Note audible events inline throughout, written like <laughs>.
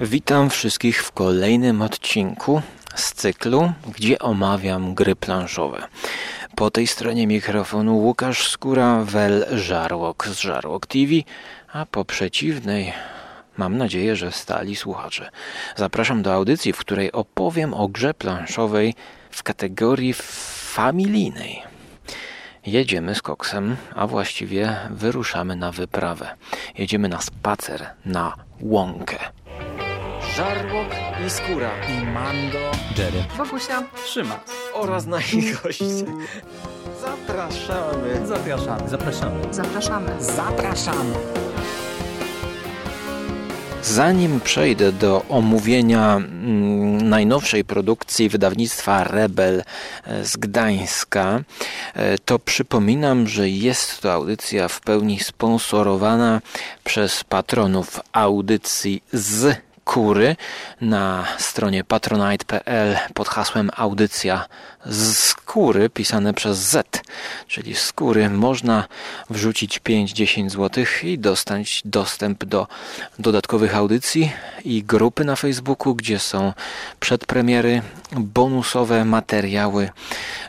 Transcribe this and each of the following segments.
Witam wszystkich w kolejnym odcinku z cyklu, gdzie omawiam gry planszowe. Po tej stronie mikrofonu Łukasz Skóra, Wel Żarłok z Żarłok TV, a po przeciwnej mam nadzieję, że stali słuchacze. Zapraszam do audycji, w której opowiem o grze planszowej w kategorii familijnej. Jedziemy z koksem, a właściwie wyruszamy na wyprawę. Jedziemy na spacer na łąkę. Żarłok i skóra. I Mando, Jerry. Wokusia, Trzyma. oraz nasi goście. Zapraszamy. Zapraszamy. Zapraszamy. zapraszamy. Zapraszamy. Zanim przejdę do omówienia mm, najnowszej produkcji wydawnictwa Rebel e, z Gdańska, e, to przypominam, że jest to audycja w pełni sponsorowana przez patronów audycji z Kury na stronie patronite.pl pod hasłem audycja z skóry pisane przez Z, czyli skóry można wrzucić 5-10 zł i dostać dostęp do dodatkowych audycji i grupy na Facebooku, gdzie są przedpremiery, bonusowe materiały,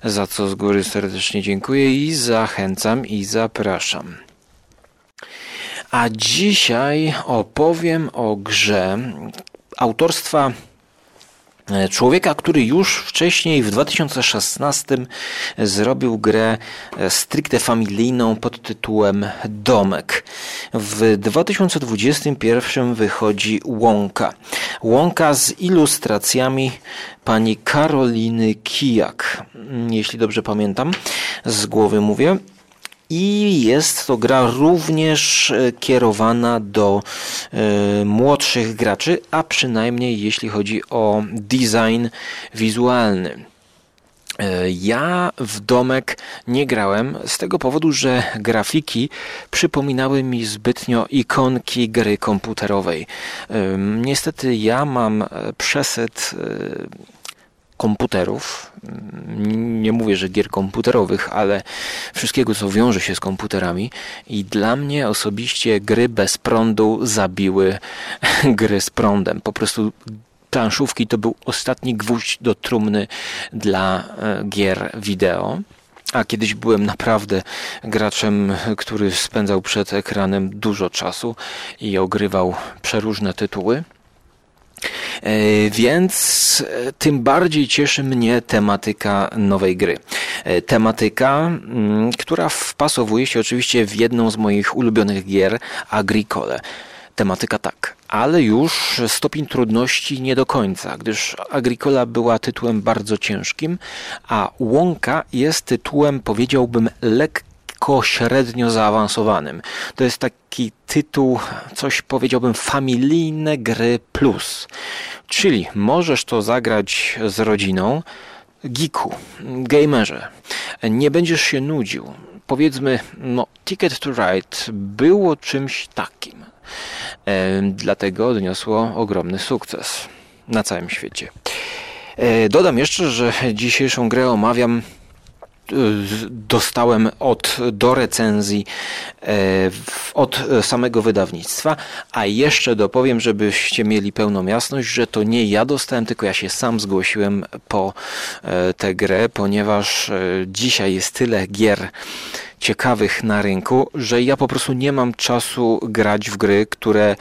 za co z góry serdecznie dziękuję i zachęcam i zapraszam. A dzisiaj opowiem o grze autorstwa e, człowieka, który już wcześniej w 2016 zrobił grę e, stricte familijną pod tytułem Domek. W 2021 wychodzi Łąka. Łąka z ilustracjami pani Karoliny Kijak, jeśli dobrze pamiętam, z głowy mówię. I jest to gra również e, kierowana do y, młodszych graczy, a przynajmniej jeśli chodzi o design wizualny. Ja w domek nie grałem z tego powodu, że grafiki przypominały mi zbytnio ikonki gry komputerowej. Niestety ja mam przesyt komputerów. Nie mówię, że gier komputerowych, ale wszystkiego, co wiąże się z komputerami. I dla mnie osobiście gry bez prądu zabiły <laughs> gry z prądem. Po prostu planszówki to był ostatni gwóźdź do trumny dla e, gier wideo. A kiedyś byłem naprawdę graczem, który spędzał przed ekranem dużo czasu i ogrywał przeróżne tytuły. E, więc e, tym bardziej cieszy mnie tematyka nowej gry. E, tematyka, mm, która wpasowuje się oczywiście w jedną z moich ulubionych gier, Agricole. Tematyka tak, ale już stopień trudności nie do końca, gdyż Agricola była tytułem bardzo ciężkim, a Łąka jest tytułem, powiedziałbym, lekkim lekko średnio zaawansowanym. To jest taki tytuł, coś powiedziałbym, familijne gry plus. Czyli możesz to zagrać z rodziną, geeku, gamerze. Nie będziesz się nudził. Powiedzmy, no, Ticket to Ride było czymś takim. E, dlatego odniosło ogromny sukces na całym świecie. E, dodam jeszcze, że dzisiejszą grę omawiam dostałem od, do recenzji e, od samego wydawnictwa, a jeszcze dopowiem, żebyście mieli pełną jasność, że to nie ja dostałem, tylko ja się sam zgłosiłem po e, tę grę, ponieważ e, dzisiaj jest tyle gier ciekawych na rynku, że ja po prostu nie mam czasu grać w gry, które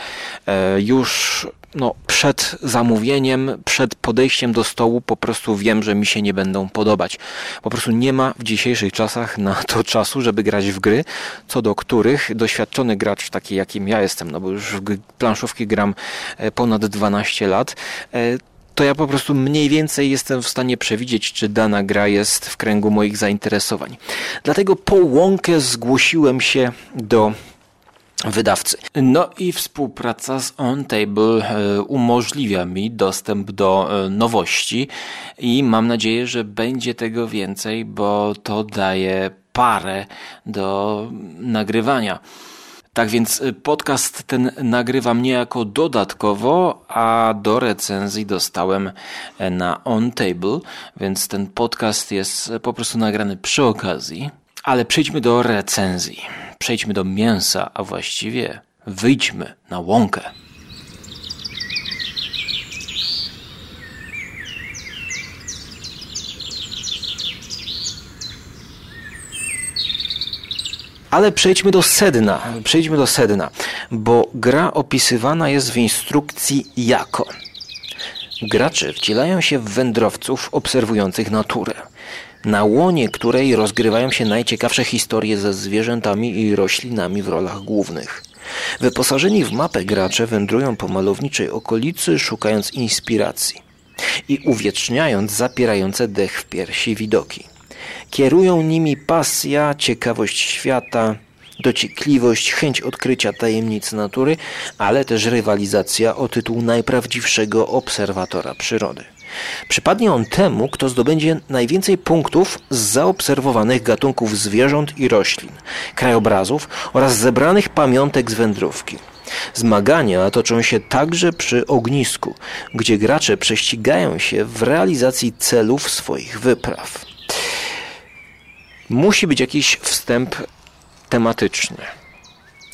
już no, przed zamówieniem, przed podejściem do stołu po prostu wiem, że mi się nie będą podobać. Po prostu nie ma w dzisiejszych czasach na to czasu, żeby grać w gry, co do których doświadczony gracz, taki jakim ja jestem, no bo już w planszówki gram e, ponad 12 lat, e, to ja po prostu mniej więcej jestem w stanie przewidzieć, czy dana gra jest w kręgu moich zainteresowań. Dlatego po łąkę zgłosiłem się do wydawcy. No i współpraca z OnTable e, umożliwia mi dostęp do e, nowości i mam nadzieję, że będzie tego więcej, bo to daje parę do nagrywania. Tak więc e, podcast ten nagrywam niejako dodatkowo, a do recenzji dostałem na OnTable, więc ten podcast jest po prostu nagrany przy okazji. Ale przejdźmy do recenzji. Przejdźmy do mięsa, a właściwie wyjdźmy na łąkę. Ale przejdźmy do sedna, przejdźmy do sedna, bo gra opisywana jest w instrukcji jako. Gracze wcielają się w wędrowców obserwujących naturę na łonie której rozgrywają się najciekawsze historie ze zwierzętami i roślinami w rolach głównych. Wyposażeni w mapę gracze wędrują po malowniczej okolicy, szukając inspiracji i uwieczniając zapierające dech w piersi widoki. Kierują nimi pasja, ciekawość świata, dociekliwość, chęć odkrycia tajemnic natury, ale też rywalizacja o tytuł najprawdziwszego obserwatora przyrody. Przypadnie on temu, kto zdobędzie najwięcej punktów z zaobserwowanych gatunków zwierząt i roślin, krajobrazów oraz zebranych pamiątek z wędrówki. Zmagania toczą się także przy ognisku, gdzie gracze prześcigają się w realizacji celów swoich wypraw. Musi być jakiś wstęp tematyczny,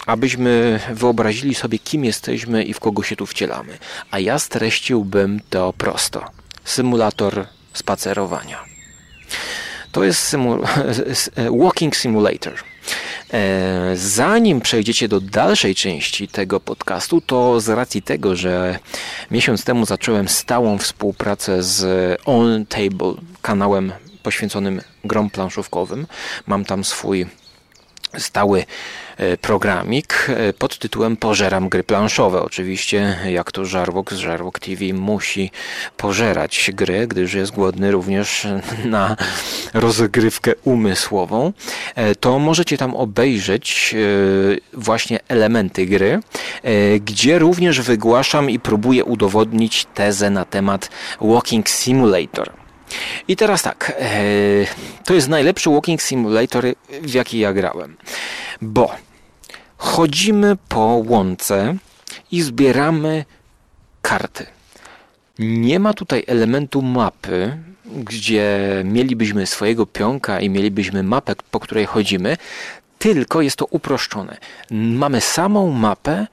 abyśmy wyobrazili sobie, kim jesteśmy i w kogo się tu wcielamy. A ja streściłbym to prosto. Symulator spacerowania. To jest symu <laughs> walking simulator. E, zanim przejdziecie do dalszej części tego podcastu, to z racji tego, że miesiąc temu zacząłem stałą współpracę z On Table, kanałem poświęconym grom planszówkowym, mam tam swój stały e, programik e, pod tytułem Pożeram gry planszowe. Oczywiście, jak to Żarłok z Żarłok TV musi pożerać gry, gdyż jest głodny również <laughs> na rozgrywkę umysłową, e, to możecie tam obejrzeć właśnie elementy gry, gdzie również wygłaszam i próbuję udowodnić tezę na temat Walking Simulator. I teraz tak, e, to jest najlepszy walking simulator, w jaki ja grałem, bo chodzimy po łące i zbieramy karty. Nie ma tutaj elementu mapy, gdzie mielibyśmy swojego pionka i mielibyśmy mapę, po której chodzimy, tylko jest to uproszczone. Mamy samą mapę,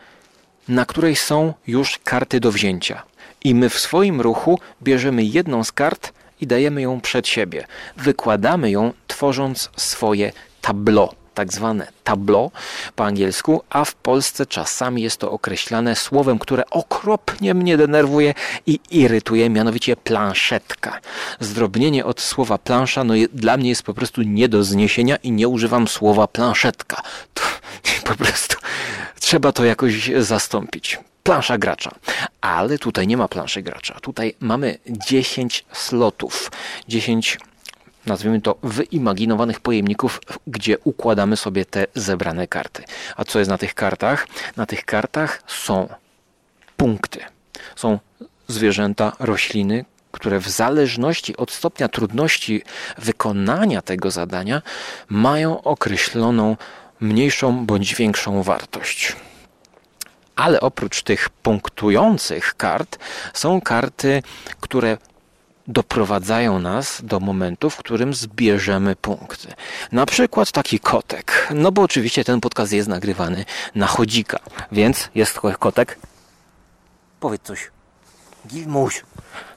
na której są już karty do wzięcia. I my w swoim ruchu bierzemy jedną z kart i dajemy ją przed siebie. Wykładamy ją, tworząc swoje tableau tak zwane tableau po angielsku, a w Polsce czasami jest to określane słowem, które okropnie mnie denerwuje i irytuje, mianowicie planszetka. Zdrobnienie od słowa plansza no, dla mnie jest po prostu nie do zniesienia i nie używam słowa planszetka. To, <laughs> po prostu trzeba to jakoś zastąpić plansza gracza. Ale tutaj nie ma planszy gracza. Tutaj mamy 10 slotów, 10 nazwijmy to wyimaginowanych pojemników, gdzie układamy sobie te zebrane karty. A co jest na tych kartach? Na tych kartach są punkty. Są zwierzęta, rośliny, które w zależności od stopnia trudności wykonania tego zadania mają określoną mniejszą bądź większą wartość. Ale oprócz tych punktujących kart są karty, które doprowadzają nas do momentu, w którym zbierzemy punkty. Na przykład taki kotek. No bo oczywiście ten podcast jest nagrywany na chodzika, więc jest kotek. Powiedz coś. Gilmuś.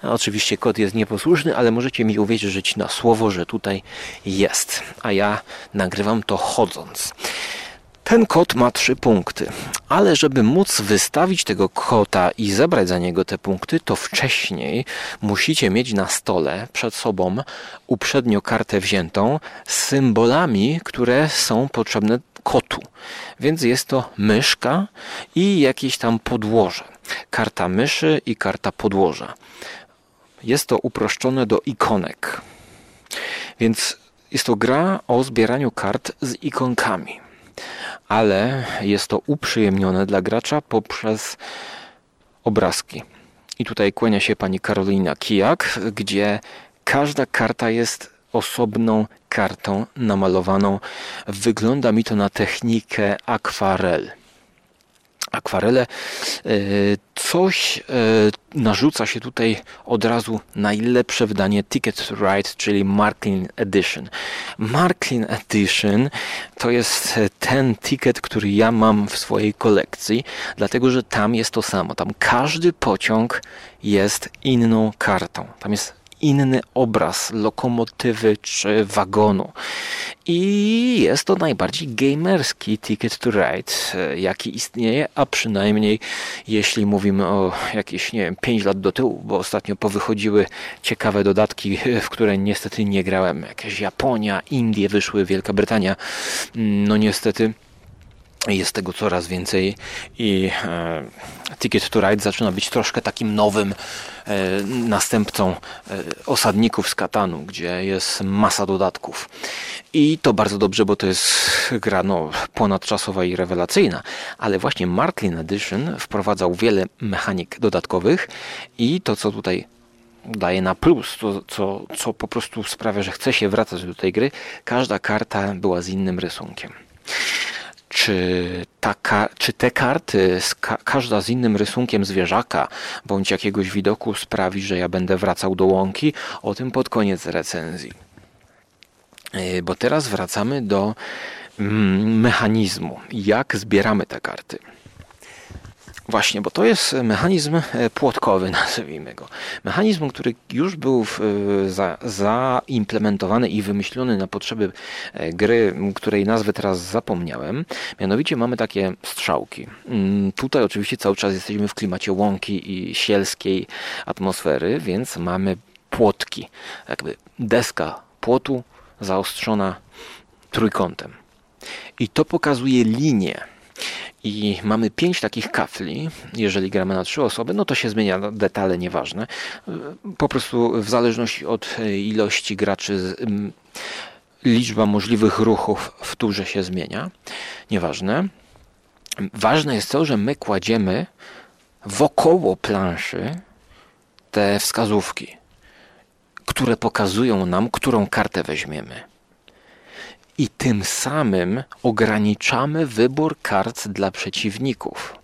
Oczywiście kot jest nieposłuszny, ale możecie mi uwierzyć na słowo, że tutaj jest. A ja nagrywam to chodząc. Ten kot ma trzy punkty, ale żeby móc wystawić tego kota i zebrać za niego te punkty, to wcześniej musicie mieć na stole przed sobą uprzednio kartę wziętą z symbolami, które są potrzebne kotu. Więc jest to myszka i jakieś tam podłoże. Karta myszy i karta podłoża. Jest to uproszczone do ikonek. Więc jest to gra o zbieraniu kart z ikonkami ale jest to uprzyjemnione dla gracza poprzez obrazki. I tutaj kłania się pani Karolina Kijak, gdzie każda karta jest osobną kartą namalowaną. Wygląda mi to na technikę akwarel akwarele. E, coś e, narzuca się tutaj od razu najlepsze wydanie Ticket to Ride, czyli Marklin Edition. Marklin Edition to jest ten ticket, który ja mam w swojej kolekcji, dlatego że tam jest to samo. Tam każdy pociąg jest inną kartą. Tam jest inny obraz lokomotywy czy wagonu. I jest to najbardziej gamerski Ticket to Ride, e, jaki istnieje, a przynajmniej jeśli mówimy o jakieś, nie wiem, 5 lat do tyłu, bo ostatnio powychodziły ciekawe dodatki, w które niestety nie grałem. Jakaś Japonia, Indie wyszły, Wielka Brytania. Mm, no niestety jest tego coraz więcej i e, Ticket to Ride zaczyna być troszkę takim nowym e, następcą e, osadników z Katanu, gdzie jest masa dodatków. I to bardzo dobrze, bo to jest gra no, ponadczasowa i rewelacyjna, ale właśnie Martlin Edition wprowadzał wiele mechanik dodatkowych i to, co tutaj daje na plus, to, co, co po prostu sprawia, że chce się wracać do tej gry, każda karta była z innym rysunkiem czy, ta, czy te karty, każda z innym rysunkiem zwierzaka bądź jakiegoś widoku sprawi, że ja będę wracał do łąki, o tym pod koniec recenzji. E, bo teraz wracamy do mm, mechanizmu, jak zbieramy te karty. Właśnie, bo to jest mechanizm e, płotkowy, <laughs> nazwijmy go. Mechanizm, który już był e, za, zaimplementowany i wymyślony na potrzeby e, gry, której nazwę teraz zapomniałem. Mianowicie mamy takie strzałki. Mm, tutaj oczywiście cały czas jesteśmy w klimacie łąki i sielskiej atmosfery, więc mamy płotki. Jakby deska płotu zaostrzona trójkątem. I to pokazuje linię i mamy pięć takich kafli. Jeżeli gramy na trzy osoby, no to się zmienia detale nieważne. Po prostu w zależności od ilości graczy liczba możliwych ruchów w turze się zmienia. Nieważne. Ważne jest to, że my kładziemy wokoło planszy te wskazówki, które pokazują nam, którą kartę weźmiemy i tym samym ograniczamy wybór kart dla przeciwników.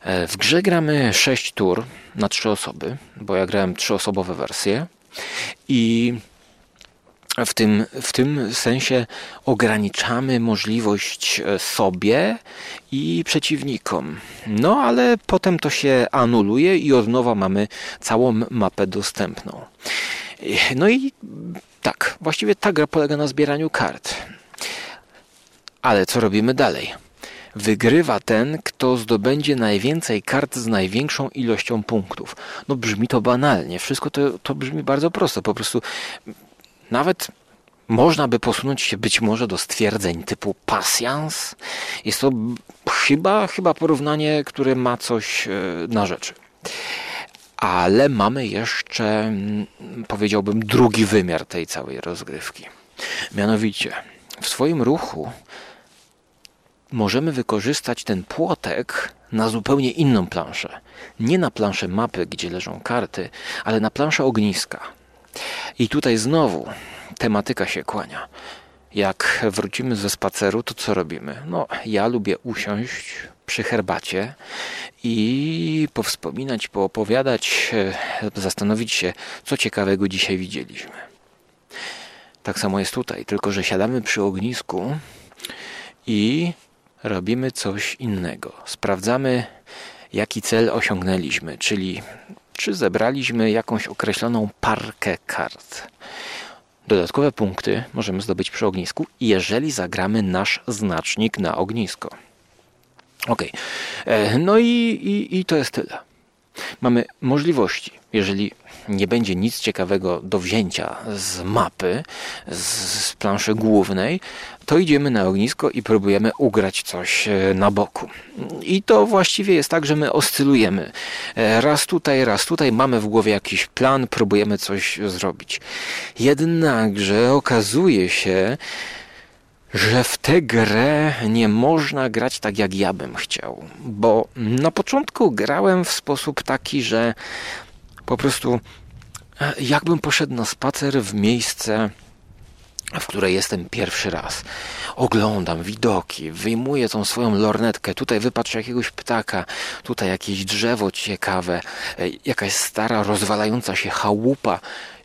E, w grze gramy 6 tur na 3 osoby, bo ja grałem 3-osobowe wersje i w tym, w tym sensie ograniczamy możliwość e, sobie i przeciwnikom. No ale potem to się anuluje i od nowa mamy całą mapę dostępną. No i tak, właściwie ta gra polega na zbieraniu kart. Ale co robimy dalej? Wygrywa ten, kto zdobędzie najwięcej kart z największą ilością punktów. No brzmi to banalnie, wszystko to, to brzmi bardzo prosto. Po prostu nawet można by posunąć się być może do stwierdzeń typu pasjans. Jest to chyba, chyba porównanie, które ma coś e, na rzeczy. Ale mamy jeszcze, mm, powiedziałbym, drugi wymiar tej całej rozgrywki. Mianowicie, w swoim ruchu możemy wykorzystać ten płotek na zupełnie inną planszę. Nie na planszę mapy, gdzie leżą karty, ale na planszę ogniska. I tutaj znowu tematyka się kłania. Jak wrócimy ze spaceru, to co robimy? No, ja lubię usiąść przy herbacie i powspominać, poopowiadać, e, zastanowić się, co ciekawego dzisiaj widzieliśmy. Tak samo jest tutaj, tylko że siadamy przy ognisku i robimy coś innego. Sprawdzamy, jaki cel osiągnęliśmy, czyli czy zebraliśmy jakąś określoną parkę kart. Dodatkowe punkty możemy zdobyć przy ognisku, jeżeli zagramy nasz znacznik na ognisko. Ok. E, no i, i, i to jest tyle. Mamy możliwości, jeżeli nie będzie nic ciekawego do wzięcia z mapy, z, z planszy głównej, to idziemy na ognisko i próbujemy ugrać coś e, na boku. I to właściwie jest tak, że my oscylujemy. E, raz tutaj, raz tutaj, mamy w głowie jakiś plan, próbujemy coś zrobić. Jednakże okazuje się, że w tę grę nie można grać tak, jak ja bym chciał. Bo na początku grałem w sposób taki, że po prostu e, jakbym poszedł na spacer w miejsce, w której jestem pierwszy raz. Oglądam widoki, wyjmuję tą swoją lornetkę, tutaj wypatrzę jakiegoś ptaka, tutaj jakieś drzewo ciekawe, e, jakaś stara, rozwalająca się chałupa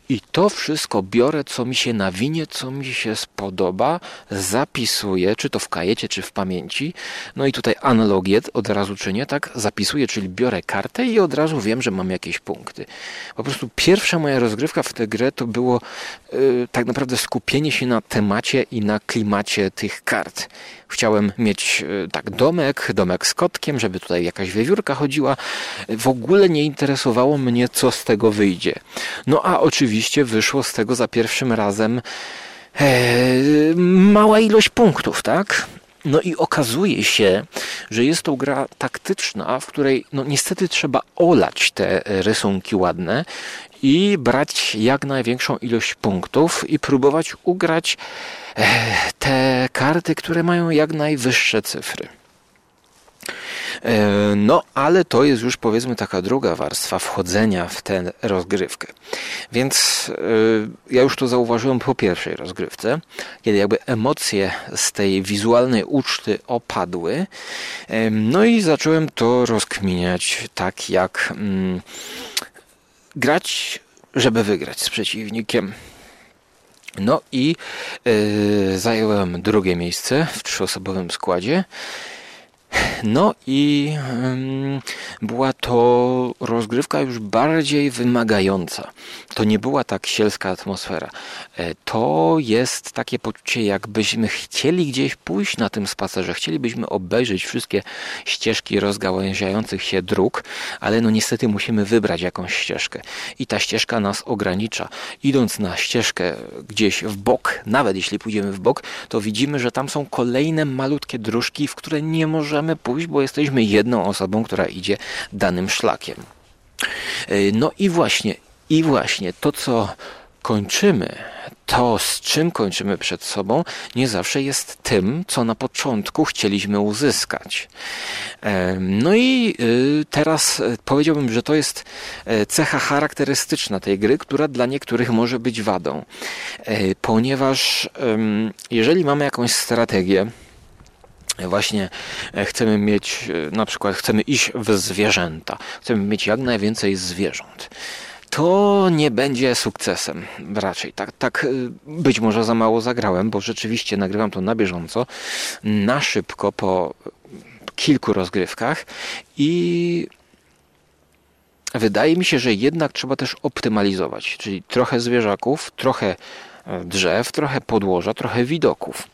I to wszystko biorę, co mi się nawinie, co mi się spodoba, zapisuję, czy to w kajecie, czy w pamięci. No i tutaj analogię od razu czynię, tak? Zapisuję, czyli biorę kartę i od razu wiem, że mam jakieś punkty. Po prostu pierwsza moja rozgrywka w tę grę to było yy, tak naprawdę skupienie się na temacie i na klimacie tych kart. Chciałem mieć yy, tak domek, domek z kotkiem, żeby tutaj jakaś wiewiórka chodziła. W ogóle nie interesowało mnie, co z tego wyjdzie. No a oczywiście wyszło z tego za pierwszym razem e, mała ilość punktów, tak? No i okazuje się, że jest to gra taktyczna, w której no niestety trzeba olać te rysunki ładne i brać jak największą ilość punktów i próbować ugrać e, te karty, które mają jak najwyższe cyfry. E, no, ale to jest już powiedzmy taka druga warstwa wchodzenia w tę rozgrywkę. Więc e, ja już to zauważyłem po pierwszej rozgrywce, kiedy jakby emocje z tej wizualnej uczty opadły. E, no i zacząłem to rozkminiać tak, jak mm, grać, żeby wygrać z przeciwnikiem. No i zająłem drugie miejsce w trzyosobowym składzie. No i była to rozgrywka już bardziej wymagająca. To nie była tak sielska atmosfera. E, to jest takie poczucie, jakbyśmy chcieli gdzieś pójść na tym spacerze, chcielibyśmy obejrzeć wszystkie ścieżki rozgałęziających się dróg, ale no niestety musimy wybrać jakąś ścieżkę. I ta ścieżka nas ogranicza. Idąc na ścieżkę gdzieś w bok, nawet jeśli pójdziemy w bok, to widzimy, że tam są kolejne malutkie dróżki, w które nie możemy pójść, bo jesteśmy jedną osobą, która idzie danym szlakiem. E, no i właśnie, i właśnie to, co kończymy, to z czym kończymy przed sobą, nie zawsze jest tym, co na początku chcieliśmy uzyskać. E, no i y, teraz e, powiedziałbym, że to jest cecha charakterystyczna tej gry, która dla niektórych może być wadą, ponieważ jeżeli mamy jakąś strategię, właśnie e, chcemy mieć, e, na przykład chcemy iść w zwierzęta, chcemy mieć jak najwięcej zwierząt. To nie będzie sukcesem. Raczej tak, tak e, być może za mało zagrałem, bo rzeczywiście nagrywam to na bieżąco, na szybko po kilku rozgrywkach i wydaje mi się, że jednak trzeba też optymalizować, czyli trochę zwierzaków, trochę drzew, trochę podłoża, trochę widoków.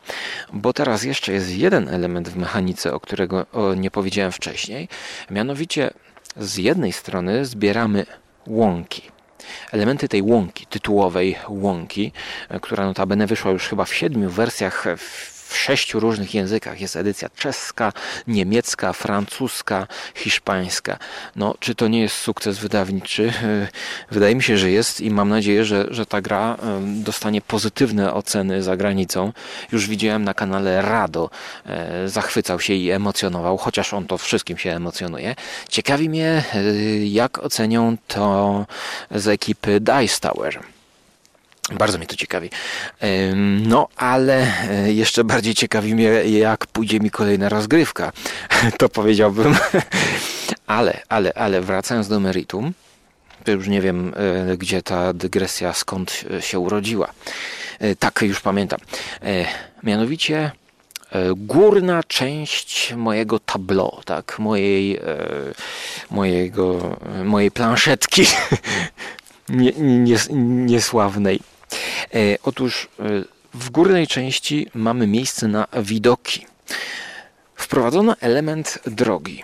Bo teraz jeszcze jest jeden element w mechanice, o którego nie powiedziałem wcześniej. Mianowicie z jednej strony zbieramy łąki. Elementy tej łąki, tytułowej łąki, która notabene wyszła już chyba w siedmiu wersjach w w sześciu różnych językach. Jest edycja czeska, niemiecka, francuska, hiszpańska. No, czy to nie jest sukces wydawniczy? <laughs> Wydaje mi się, że jest i mam nadzieję, że, że ta gra dostanie pozytywne oceny za granicą. Już widziałem na kanale Rado, e, zachwycał się i emocjonował, chociaż on to wszystkim się emocjonuje. Ciekawi mnie, e, jak ocenią to z ekipy Dice Tower. Bardzo mnie to ciekawi. No, ale e, jeszcze bardziej ciekawi mnie, jak pójdzie mi kolejna rozgrywka. <laughs> To powiedziałbym. <laughs> Ale, ale, ale wracając do meritum, już nie wiem, e, gdzie ta dygresja skąd się urodziła. E, tak, już pamiętam. Mianowicie górna część mojego tableau, tak, mojej, mojego, mojej planszetki <laughs> niesławnej E, otóż e, w górnej części mamy miejsce na widoki. Wprowadzono element drogi.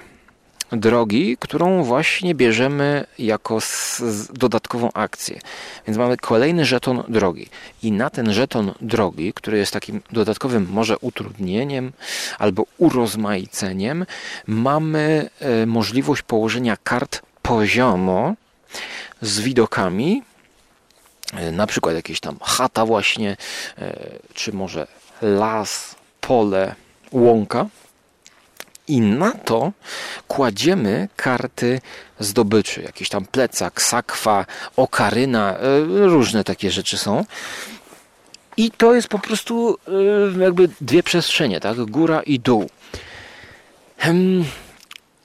Drogi, którą właśnie bierzemy jako dodatkową akcję. Więc mamy kolejny żeton drogi. I na ten żeton drogi, który jest takim dodatkowym może utrudnieniem albo urozmaiceniem, mamy e, możliwość położenia kart poziomo z widokami, E, na przykład jakieś tam chata właśnie, e, czy może las, pole, łąka. I na to kładziemy karty zdobyczy, jakiś tam plecak, sakwa, okaryna, e, różne takie rzeczy są. I to jest po prostu jakby dwie przestrzenie, tak? Góra i dół.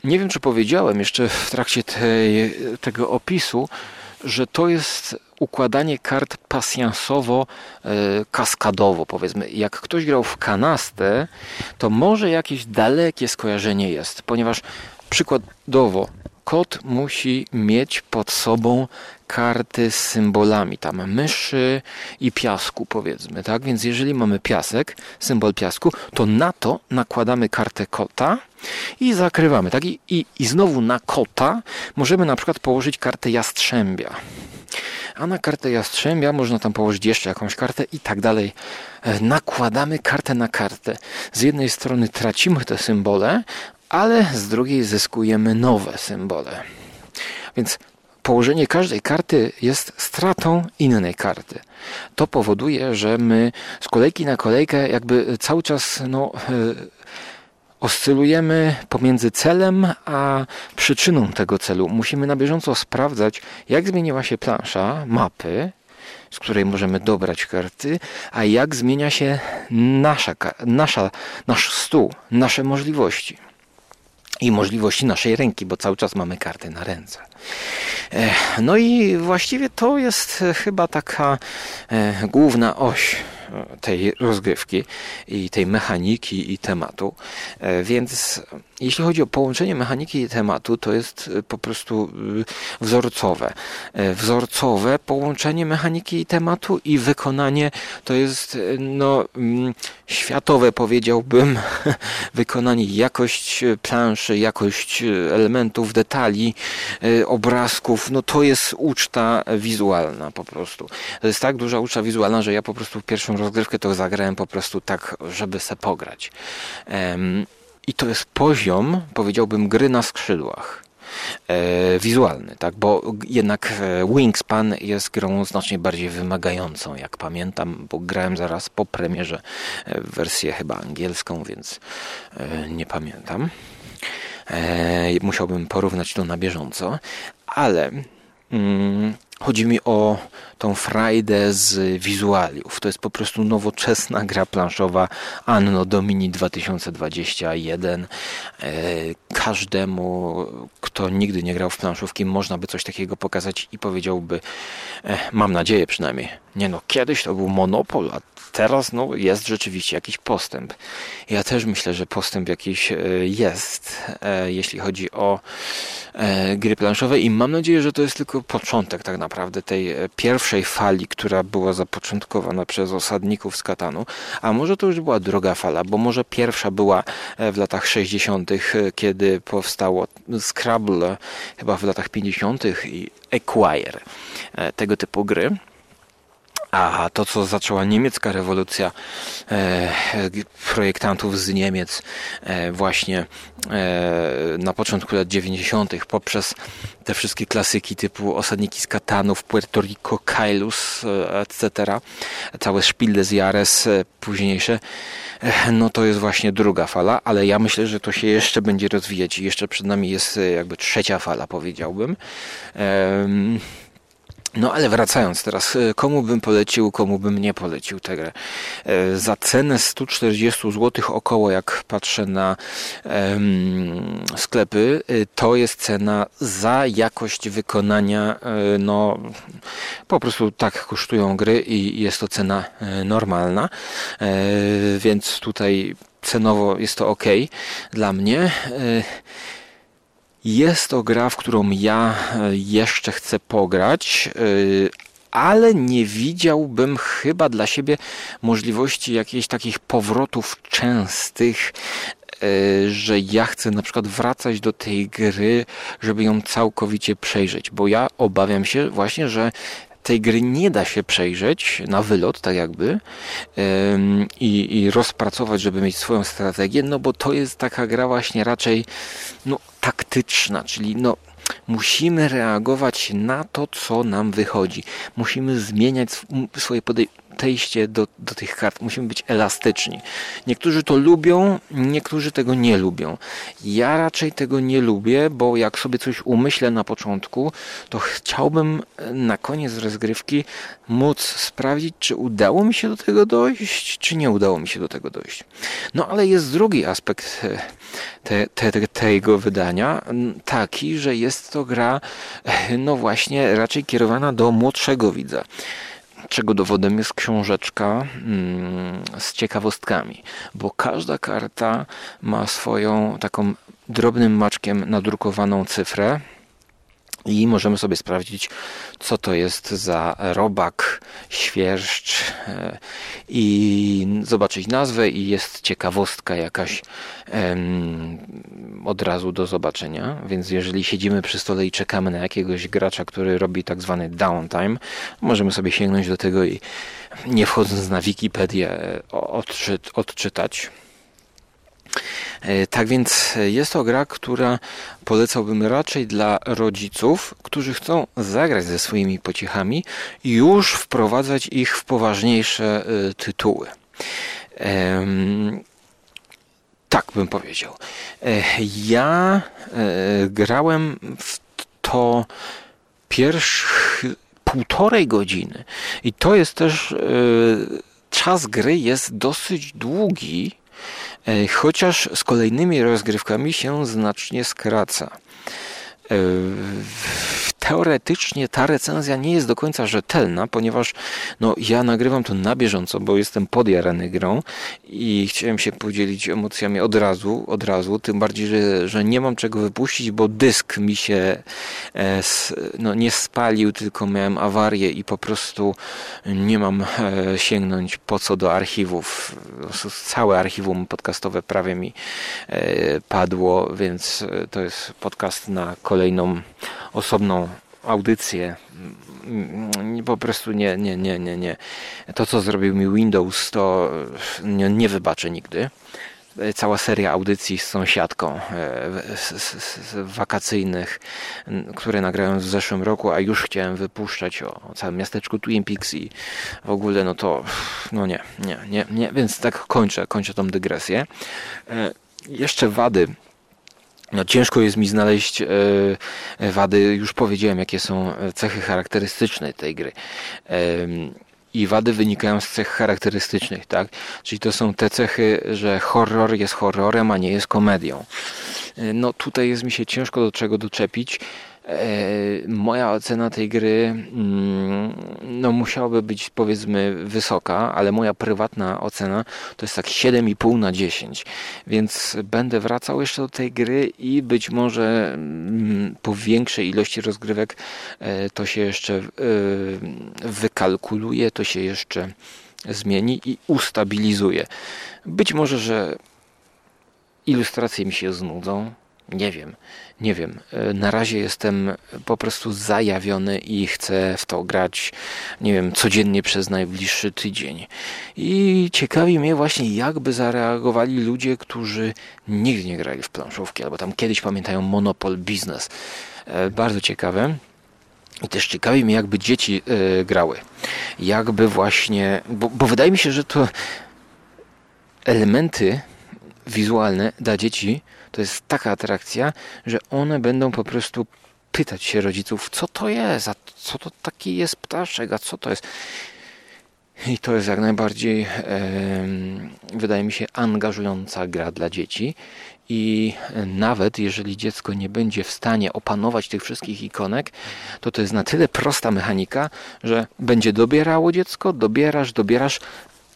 Nie wiem, czy powiedziałem jeszcze w trakcie tej, tego opisu, że to jest układanie kart pasjansowo-kaskadowo, powiedzmy. Jak ktoś grał w kanastę, to może jakieś dalekie skojarzenie jest, ponieważ przykładowo kot musi mieć pod sobą karty z symbolami, tam myszy i piasku, powiedzmy, tak? Więc jeżeli mamy piasek, symbol piasku, to na to nakładamy kartę kota i zakrywamy, tak? I, i, i znowu na kota możemy na przykład położyć kartę jastrzębia. A na kartę jastrzębia można tam położyć jeszcze jakąś kartę i tak dalej. E, nakładamy kartę na kartę. Z jednej strony tracimy te symbole, ale z drugiej zyskujemy nowe symbole. Więc położenie każdej karty jest stratą innej karty. To powoduje, że my z kolejki na kolejkę jakby cały czas no, e, oscylujemy pomiędzy celem a przyczyną tego celu. Musimy na bieżąco sprawdzać, jak zmieniła się plansza mapy, z której możemy dobrać karty, a jak zmienia się nasza, nasza, nasz stół, nasze możliwości i możliwości naszej ręki, bo cały czas mamy karty na ręce. No i właściwie to jest chyba taka e, główna oś tej rozgrywki i tej mechaniki i tematu. E, więc jeśli chodzi o połączenie mechaniki i tematu, to jest e, po prostu e, wzorcowe. Wzorcowe połączenie mechaniki i tematu i wykonanie to jest no, mm, światowe, powiedziałbym, <laughs> wykonanie, jakość planszy, jakość elementów, detali, obrazków, no to jest uczta wizualna po prostu. To jest tak duża uczta wizualna, że ja po prostu pierwszą rozgrywkę to zagrałem po prostu tak, żeby se pograć. I to jest poziom, powiedziałbym, gry na skrzydłach. E, wizualny, tak? bo jednak e, Wingspan jest grą znacznie bardziej wymagającą, jak pamiętam, bo grałem zaraz po premierze e, wersję chyba angielską, więc nie pamiętam. Musiałbym porównać to na bieżąco, ale mm, Chodzi mi o tą frajdę z wizualiów. To jest po prostu nowoczesna gra planszowa Anno Domini 2021. E, każdemu, kto nigdy nie grał w planszówki, można by coś takiego pokazać i powiedziałby, e, mam nadzieję przynajmniej, nie no, kiedyś to był monopol, a teraz no, jest rzeczywiście jakiś postęp. Ja też myślę, że postęp jakiś e, jest, jeśli chodzi o gry planszowe i mam nadzieję, że to jest tylko początek tak naprawdę naprawdę tej e, pierwszej fali, która była zapoczątkowana przez osadników z Katanu, a może to już była druga fala, bo może pierwsza była e, w latach 60., e, kiedy powstało Scrabble, chyba w latach 50. i Acquire, tego typu gry. A to, co zaczęła niemiecka rewolucja e, projektantów z Niemiec e, właśnie e, na początku lat 90. poprzez te wszystkie klasyki typu Osadniki z Katanów, Puerto Rico, Kailus, e, etc., całe Spiel des Jahres e, późniejsze, e, no to jest właśnie druga fala, ale ja myślę, że to się jeszcze będzie rozwijać i jeszcze przed nami jest jakby trzecia fala, powiedziałbym. No ale wracając teraz, e, komu bym polecił, komu bym nie polecił tę grę. E, za cenę 140 zł około, jak patrzę na sklepy, e, to jest cena za jakość wykonania, no po prostu tak kosztują gry i jest to cena normalna, więc tutaj cenowo jest to ok dla mnie. Jest to gra, w którą ja e, jeszcze chcę pograć, e, ale nie widziałbym chyba dla siebie możliwości jakichś takich powrotów częstych, e, że ja chcę na przykład wracać do tej gry, żeby ją całkowicie przejrzeć, bo ja obawiam się właśnie, że tej gry nie da się przejrzeć na wylot, tak jakby, i, i rozpracować, żeby mieć swoją strategię, no bo to jest taka gra właśnie raczej no, taktyczna, czyli no, musimy reagować na to, co nam wychodzi. Musimy zmieniać swoje podejście do, do tych kart. Musimy być elastyczni. Niektórzy to lubią, niektórzy tego nie lubią. Ja raczej tego nie lubię, bo jak sobie coś umyślę na początku, to chciałbym na koniec rozgrywki móc sprawdzić, czy udało mi się do tego dojść, czy nie udało mi się do tego dojść. No ale jest drugi aspekt e, te, te, tego wydania, taki, że jest to gra, e, no właśnie, raczej kierowana do młodszego widza czego dowodem jest książeczka mm, z ciekawostkami, bo każda karta ma swoją taką drobnym maczkiem nadrukowaną cyfrę, i możemy sobie sprawdzić, co to jest za robak, świerszcz e, i zobaczyć nazwę i jest ciekawostka jakaś od razu do zobaczenia. Więc jeżeli siedzimy przy stole i czekamy na jakiegoś gracza, który robi tak zwany downtime, możemy sobie sięgnąć do tego i nie wchodząc na Wikipedię e, odczytać. E, tak więc jest to gra, która polecałbym raczej dla rodziców, którzy chcą zagrać ze swoimi pociechami i już wprowadzać ich w poważniejsze e, tytuły. Tak bym powiedział. E, ja grałem w to pierwszych półtorej godziny i to jest też czas gry jest dosyć długi E, chociaż z kolejnymi rozgrywkami się znacznie skraca. E, teoretycznie ta recenzja nie jest do końca rzetelna, ponieważ no, ja nagrywam to na bieżąco, bo jestem podjarany grą i chciałem się podzielić emocjami od razu, od razu, tym bardziej, że, że nie mam czego wypuścić, bo dysk mi się e, no, nie spalił, tylko miałem awarię i po prostu nie mam e, sięgnąć po co do archiwów. Całe archiwum podcastowe prawie mi e, padło, więc to jest podcast na kolejną osobną audycję. Po prostu nie, nie, nie, nie, nie. To, co zrobił mi Windows, to nie, nie wybaczę nigdy. Cała seria audycji z sąsiadką e, wakacyjnych, które nagrałem w zeszłym roku, a już chciałem wypuszczać o, o całym miasteczku Twin Peaks i w ogóle, no to, no nie, nie, nie, nie, więc tak kończę, kończę tą dygresję. E, jeszcze wady no, ciężko jest mi znaleźć e, wady. Już powiedziałem, jakie są cechy charakterystyczne tej gry. E, I wady wynikają z cech charakterystycznych, tak? Czyli to są te cechy, że horror jest horrorem, a nie jest komedią. E, no tutaj jest mi się ciężko do czego doczepić. E, moja ocena tej gry mm, no musiałaby być powiedzmy wysoka, ale moja prywatna ocena to jest tak 7,5 na 10. Więc będę wracał jeszcze do tej gry i być może mm, po większej ilości rozgrywek e, to się jeszcze e, wykalkuluje, to się jeszcze zmieni i ustabilizuje. Być może, że ilustracje mi się znudzą, nie wiem, nie wiem. E, na razie jestem po prostu zajawiony i chcę w to grać, nie wiem, codziennie przez najbliższy tydzień. I ciekawi mnie właśnie, jakby zareagowali ludzie, którzy nigdy nie grali w planszówki, albo tam kiedyś pamiętają Monopol Business. E, bardzo ciekawe. I też ciekawi mnie, jakby dzieci e, grały. Jakby właśnie, bo, bo wydaje mi się, że to elementy wizualne dla dzieci to jest taka atrakcja, że one będą po prostu pytać się rodziców, co to jest, a co to taki jest ptaszek, a co to jest. I to jest jak najbardziej, e, wydaje mi się, angażująca gra dla dzieci. I nawet jeżeli dziecko nie będzie w stanie opanować tych wszystkich ikonek, to to jest na tyle prosta mechanika, że będzie dobierało dziecko, dobierasz, dobierasz,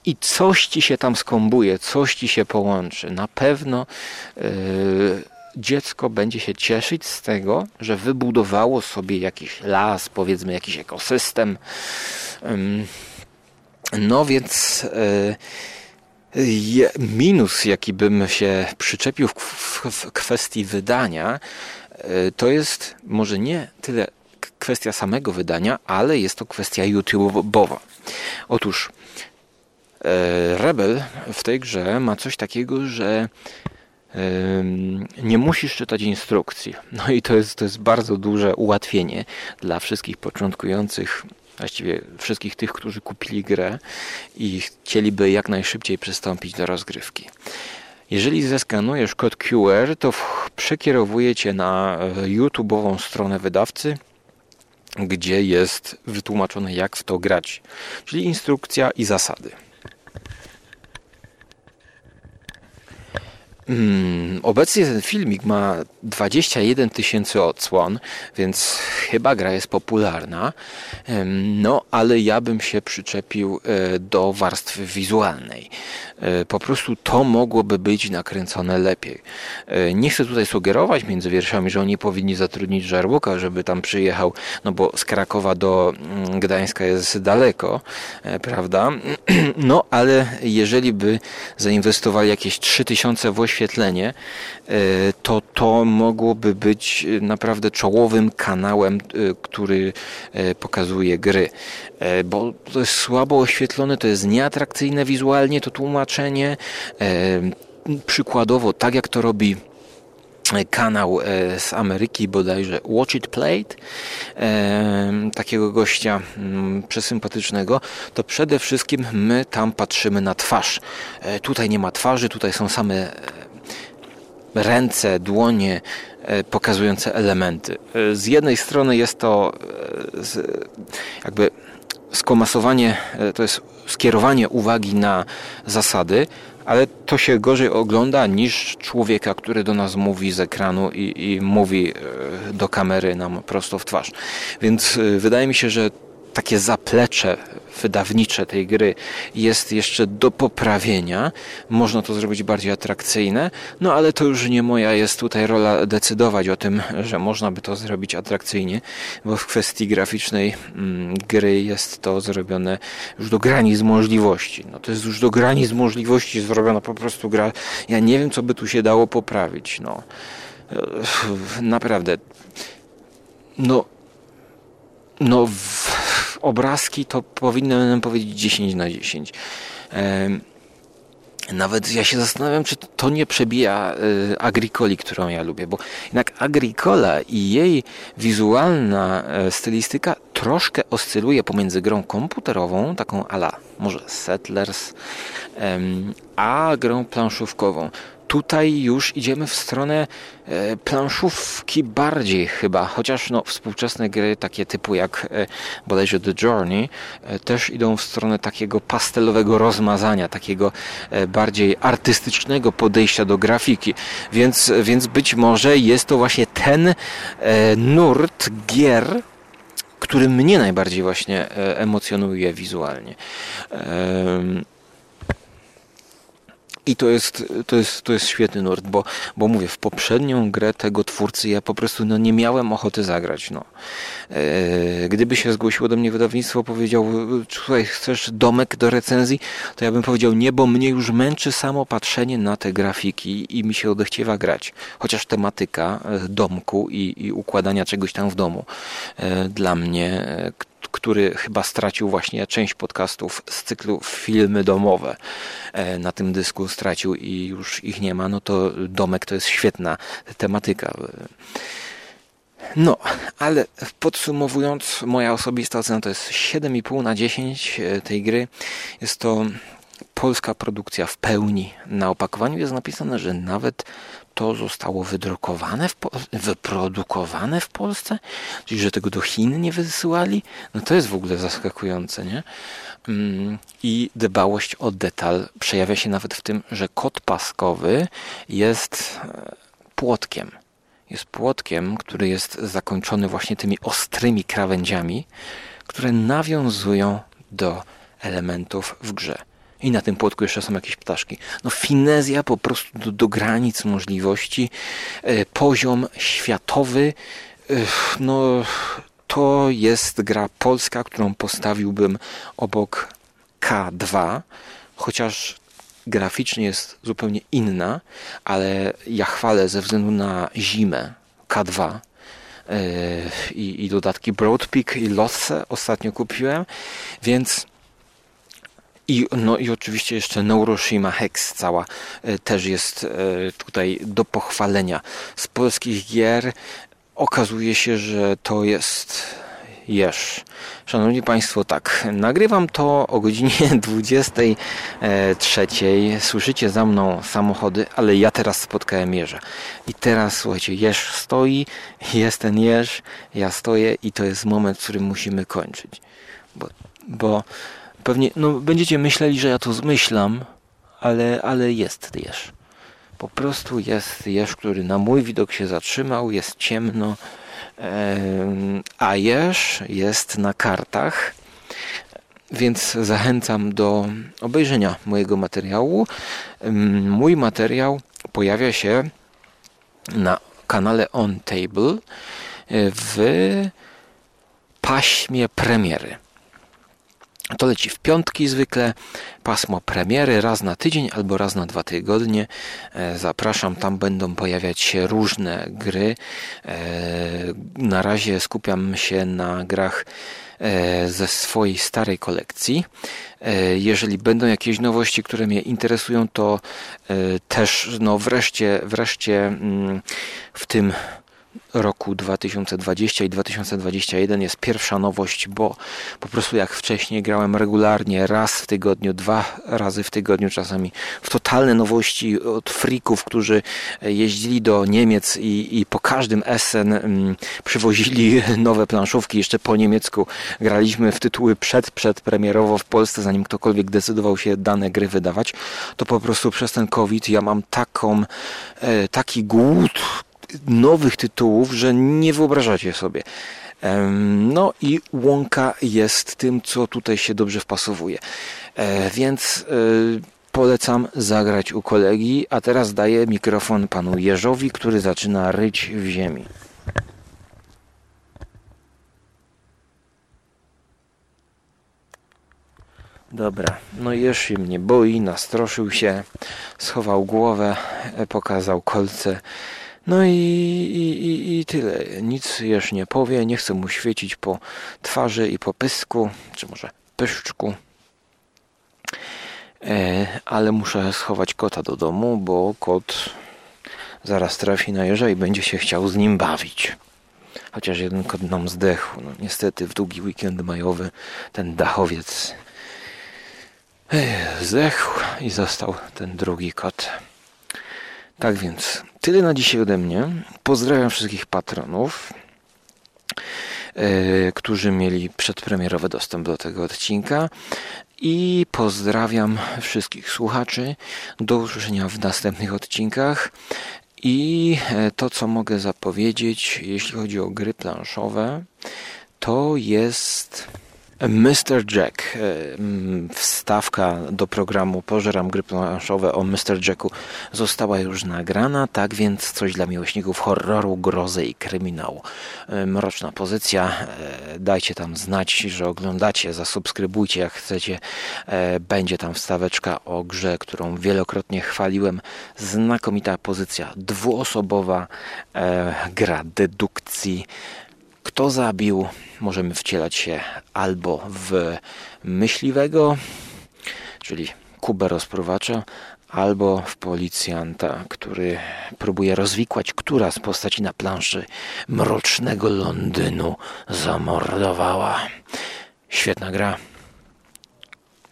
i coś ci się tam skombuje, coś ci się połączy. Na pewno yy, dziecko będzie się cieszyć z tego, że wybudowało sobie jakiś las, powiedzmy jakiś ekosystem. Yy, no więc yy, minus, jaki bym się przyczepił w, w, kwestii wydania, y, to jest może nie tyle kwestia samego wydania, ale jest to kwestia YouTube'owa. Otóż E, Rebel w tej grze ma coś takiego, że nie musisz czytać instrukcji. No i to jest, to jest bardzo duże ułatwienie dla wszystkich początkujących właściwie wszystkich tych, którzy kupili grę i chcieliby jak najszybciej przystąpić do rozgrywki. Jeżeli zeskanujesz kod QR, to przekierowuje cię na e, YouTube'ową stronę wydawcy, gdzie jest wytłumaczone, jak w to grać, czyli instrukcja i zasady. Hmm, obecnie ten filmik ma 21 tysięcy odsłon, więc chyba gra jest popularna. No, ale ja bym się przyczepił e, do warstwy wizualnej. E, po prostu to mogłoby być nakręcone lepiej. E, nie chcę tutaj sugerować między wierszami, że oni powinni zatrudnić żarłoka, żeby tam przyjechał, no bo z Krakowa do mm, Gdańska jest daleko, prawda? <clears throat> No, ale jeżeli by zainwestowali jakieś 3000 w oświetlenie, to to mogłoby być naprawdę czołowym kanałem, który pokazuje gry, bo to jest słabo oświetlone, to jest nieatrakcyjne wizualnie, to tłumaczenie. Przykładowo, tak jak to robi kanał z Ameryki bodajże Watch It Played takiego gościa przesympatycznego to przede wszystkim my tam patrzymy na twarz tutaj nie ma twarzy, tutaj są same ręce, dłonie e, pokazujące elementy. E, z jednej strony jest to e, jakby skomasowanie, to jest skierowanie uwagi na zasady, ale to się gorzej ogląda niż człowieka, który do nas mówi z ekranu i, i mówi do kamery nam prosto w twarz. Więc wydaje mi się, że takie zaplecze wydawnicze tej gry jest jeszcze do poprawienia. Można to zrobić bardziej atrakcyjne, no ale to już nie moja jest tutaj rola decydować o tym, że można by to zrobić atrakcyjnie, bo w kwestii graficznej mm, gry jest to zrobione już do granic możliwości. No to jest już do granic możliwości zrobiona po prostu gra. Ja nie wiem, co by tu się dało poprawić. No naprawdę. No no, w, obrazki to powinienem powiedzieć 10 na 10. Nawet ja się zastanawiam, czy to nie przebija y, Agricoli, którą ja lubię, bo jednak Agricola i jej wizualna e, stylistyka troszkę oscyluje pomiędzy grą komputerową, taką ala może Settlers, a grą planszówkową tutaj już idziemy w stronę e, planszówki bardziej chyba, chociaż no, współczesne gry takie typu jak e, bodajże The Journey e, też idą w stronę takiego pastelowego rozmazania, takiego bardziej artystycznego podejścia do grafiki, więc, więc być może jest to właśnie ten nurt gier, który mnie najbardziej właśnie emocjonuje wizualnie. I to jest, to jest, to jest świetny nurt, bo, bo mówię, w poprzednią grę tego twórcy ja po prostu no, nie miałem ochoty zagrać. No. E, gdyby się zgłosiło do mnie wydawnictwo, powiedział, słuchaj, chcesz domek do recenzji, to ja bym powiedział nie, bo mnie już męczy samo patrzenie na te grafiki i mi się odechciewa grać. Chociaż tematyka e, domku i, i układania czegoś tam w domu e, dla mnie, który chyba stracił właśnie część podcastów z cyklu filmy domowe. E, na tym dysku stracił i już ich nie ma, no to domek to jest świetna tematyka. No, ale podsumowując, moja osobista ocena to jest 7,5 na 10 e, tej gry. Jest to polska produkcja w pełni. Na opakowaniu jest napisane, że nawet to zostało wydrukowane, w wyprodukowane w Polsce, czyli że tego do Chin nie wysyłali, no to jest w ogóle zaskakujące, nie? Mm, I dbałość o detal przejawia się nawet w tym, że kod paskowy jest e, płotkiem. Jest płotkiem, który jest zakończony właśnie tymi ostrymi krawędziami, które nawiązują do elementów w grze. I na tym płotku jeszcze są jakieś ptaszki. No finezja po prostu do, do granic możliwości. E, poziom światowy. No to jest gra polska, którą postawiłbym obok K2, chociaż graficznie jest zupełnie inna, ale ja chwalę ze względu na zimę K2 e, i, i dodatki Broadpeak i Losse ostatnio kupiłem, więc i, no i oczywiście jeszcze Neuroshima Hex cała e, też jest e, tutaj do pochwalenia. Z polskich gier okazuje się, że to jest Jesz. Szanowni Państwo, tak, nagrywam to o godzinie <laughs> 23. Słyszycie za mną samochody, ale ja teraz spotkałem Jerza. I teraz, słuchajcie, Jerz stoi, <laughs> jest ten Jerz, ja stoję i to jest moment, w którym musimy kończyć. Bo, bo pewnie, no będziecie myśleli, że ja to zmyślam, ale, ale jest Jerz. Po prostu jest Jerz, który na mój widok się zatrzymał, jest ciemno, a jeż jest na kartach, więc zachęcam do obejrzenia mojego materiału. Mój materiał pojawia się na kanale On Table w paśmie premiery. To leci w piątki zwykle, pasmo premiery raz na tydzień albo raz na dwa tygodnie. E, zapraszam, tam będą pojawiać się różne gry. E, na razie skupiam się na grach e, ze swojej starej kolekcji. Jeżeli będą jakieś nowości, które mnie interesują, to też no wreszcie, wreszcie mm, w tym roku 2020 i 2021 jest pierwsza nowość, bo po prostu jak wcześniej grałem regularnie, raz w tygodniu, dwa razy w tygodniu czasami, w totalne nowości od frików, którzy jeździli do Niemiec i, i po każdym Essen mm, przywozili <laughs> nowe planszówki, jeszcze po niemiecku graliśmy w tytuły przed, przedpremierowo w Polsce, zanim ktokolwiek decydował się dane gry wydawać, to po prostu przez ten COVID ja mam taką, e, taki głód nowych tytułów, że nie wyobrażacie sobie. No i łąka jest tym, co tutaj się dobrze wpasowuje. E, więc e, polecam zagrać u kolegi, a teraz daję mikrofon panu Jerzowi, który zaczyna ryć w ziemi. Dobra, no Jerz się mnie boi, nastroszył się, schował głowę, e, pokazał kolce no i, i, i, tyle. Nic już nie powie. Nie chcę mu świecić po twarzy i po pysku, czy może pyszczku. E, ale muszę schować kota do domu, bo kot zaraz trafi na jeża i będzie się chciał z nim bawić. Chociaż jeden kot nam zdechł. No, niestety w długi weekend majowy ten dachowiec zdechł i został ten drugi kot. Tak więc, tyle na dzisiaj ode mnie. Pozdrawiam wszystkich patronów, yy, którzy mieli przedpremierowy dostęp do tego odcinka. I pozdrawiam wszystkich słuchaczy. Do usłyszenia w następnych odcinkach. I e, to, co mogę zapowiedzieć, jeśli chodzi o gry planszowe, to jest Mr. Jack, e, wstawka do programu Pożeram gry planszowe o Mr. Jacku została już nagrana, tak więc coś dla miłośników horroru, grozy i kryminału. E, mroczna pozycja, e, dajcie tam znać, że oglądacie, zasubskrybujcie jak chcecie. Będzie tam wstaweczka o grze, którą wielokrotnie chwaliłem. Znakomita pozycja dwuosobowa, gra dedukcji kto zabił, możemy wcielać się albo w myśliwego, czyli Kubę rozprowacza, albo w policjanta, który próbuje rozwikłać, która z postaci na planszy mrocznego Londynu zamordowała. Świetna gra.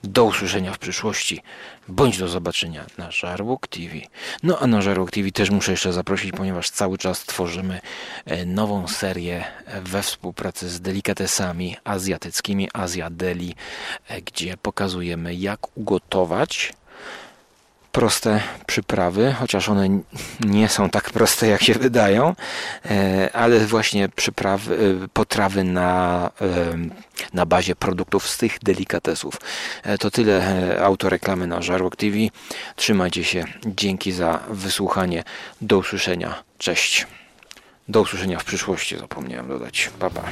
Do usłyszenia w przyszłości, bądź do zobaczenia na Żarłok TV. No a na Żarłok TV też muszę jeszcze zaprosić, ponieważ cały czas tworzymy e, nową serię we współpracy z delikatesami azjatyckimi, Azja Deli, e, gdzie pokazujemy jak ugotować proste przyprawy, chociaż one nie są tak proste, jak się wydają, e, ale właśnie przyprawy, e, potrawy na, e, na bazie produktów z tych delikatesów. To tyle autoreklamy na Żarłok TV. Trzymajcie się. Dzięki za wysłuchanie. Do usłyszenia. Cześć. Do usłyszenia w przyszłości, zapomniałem dodać. Pa, pa.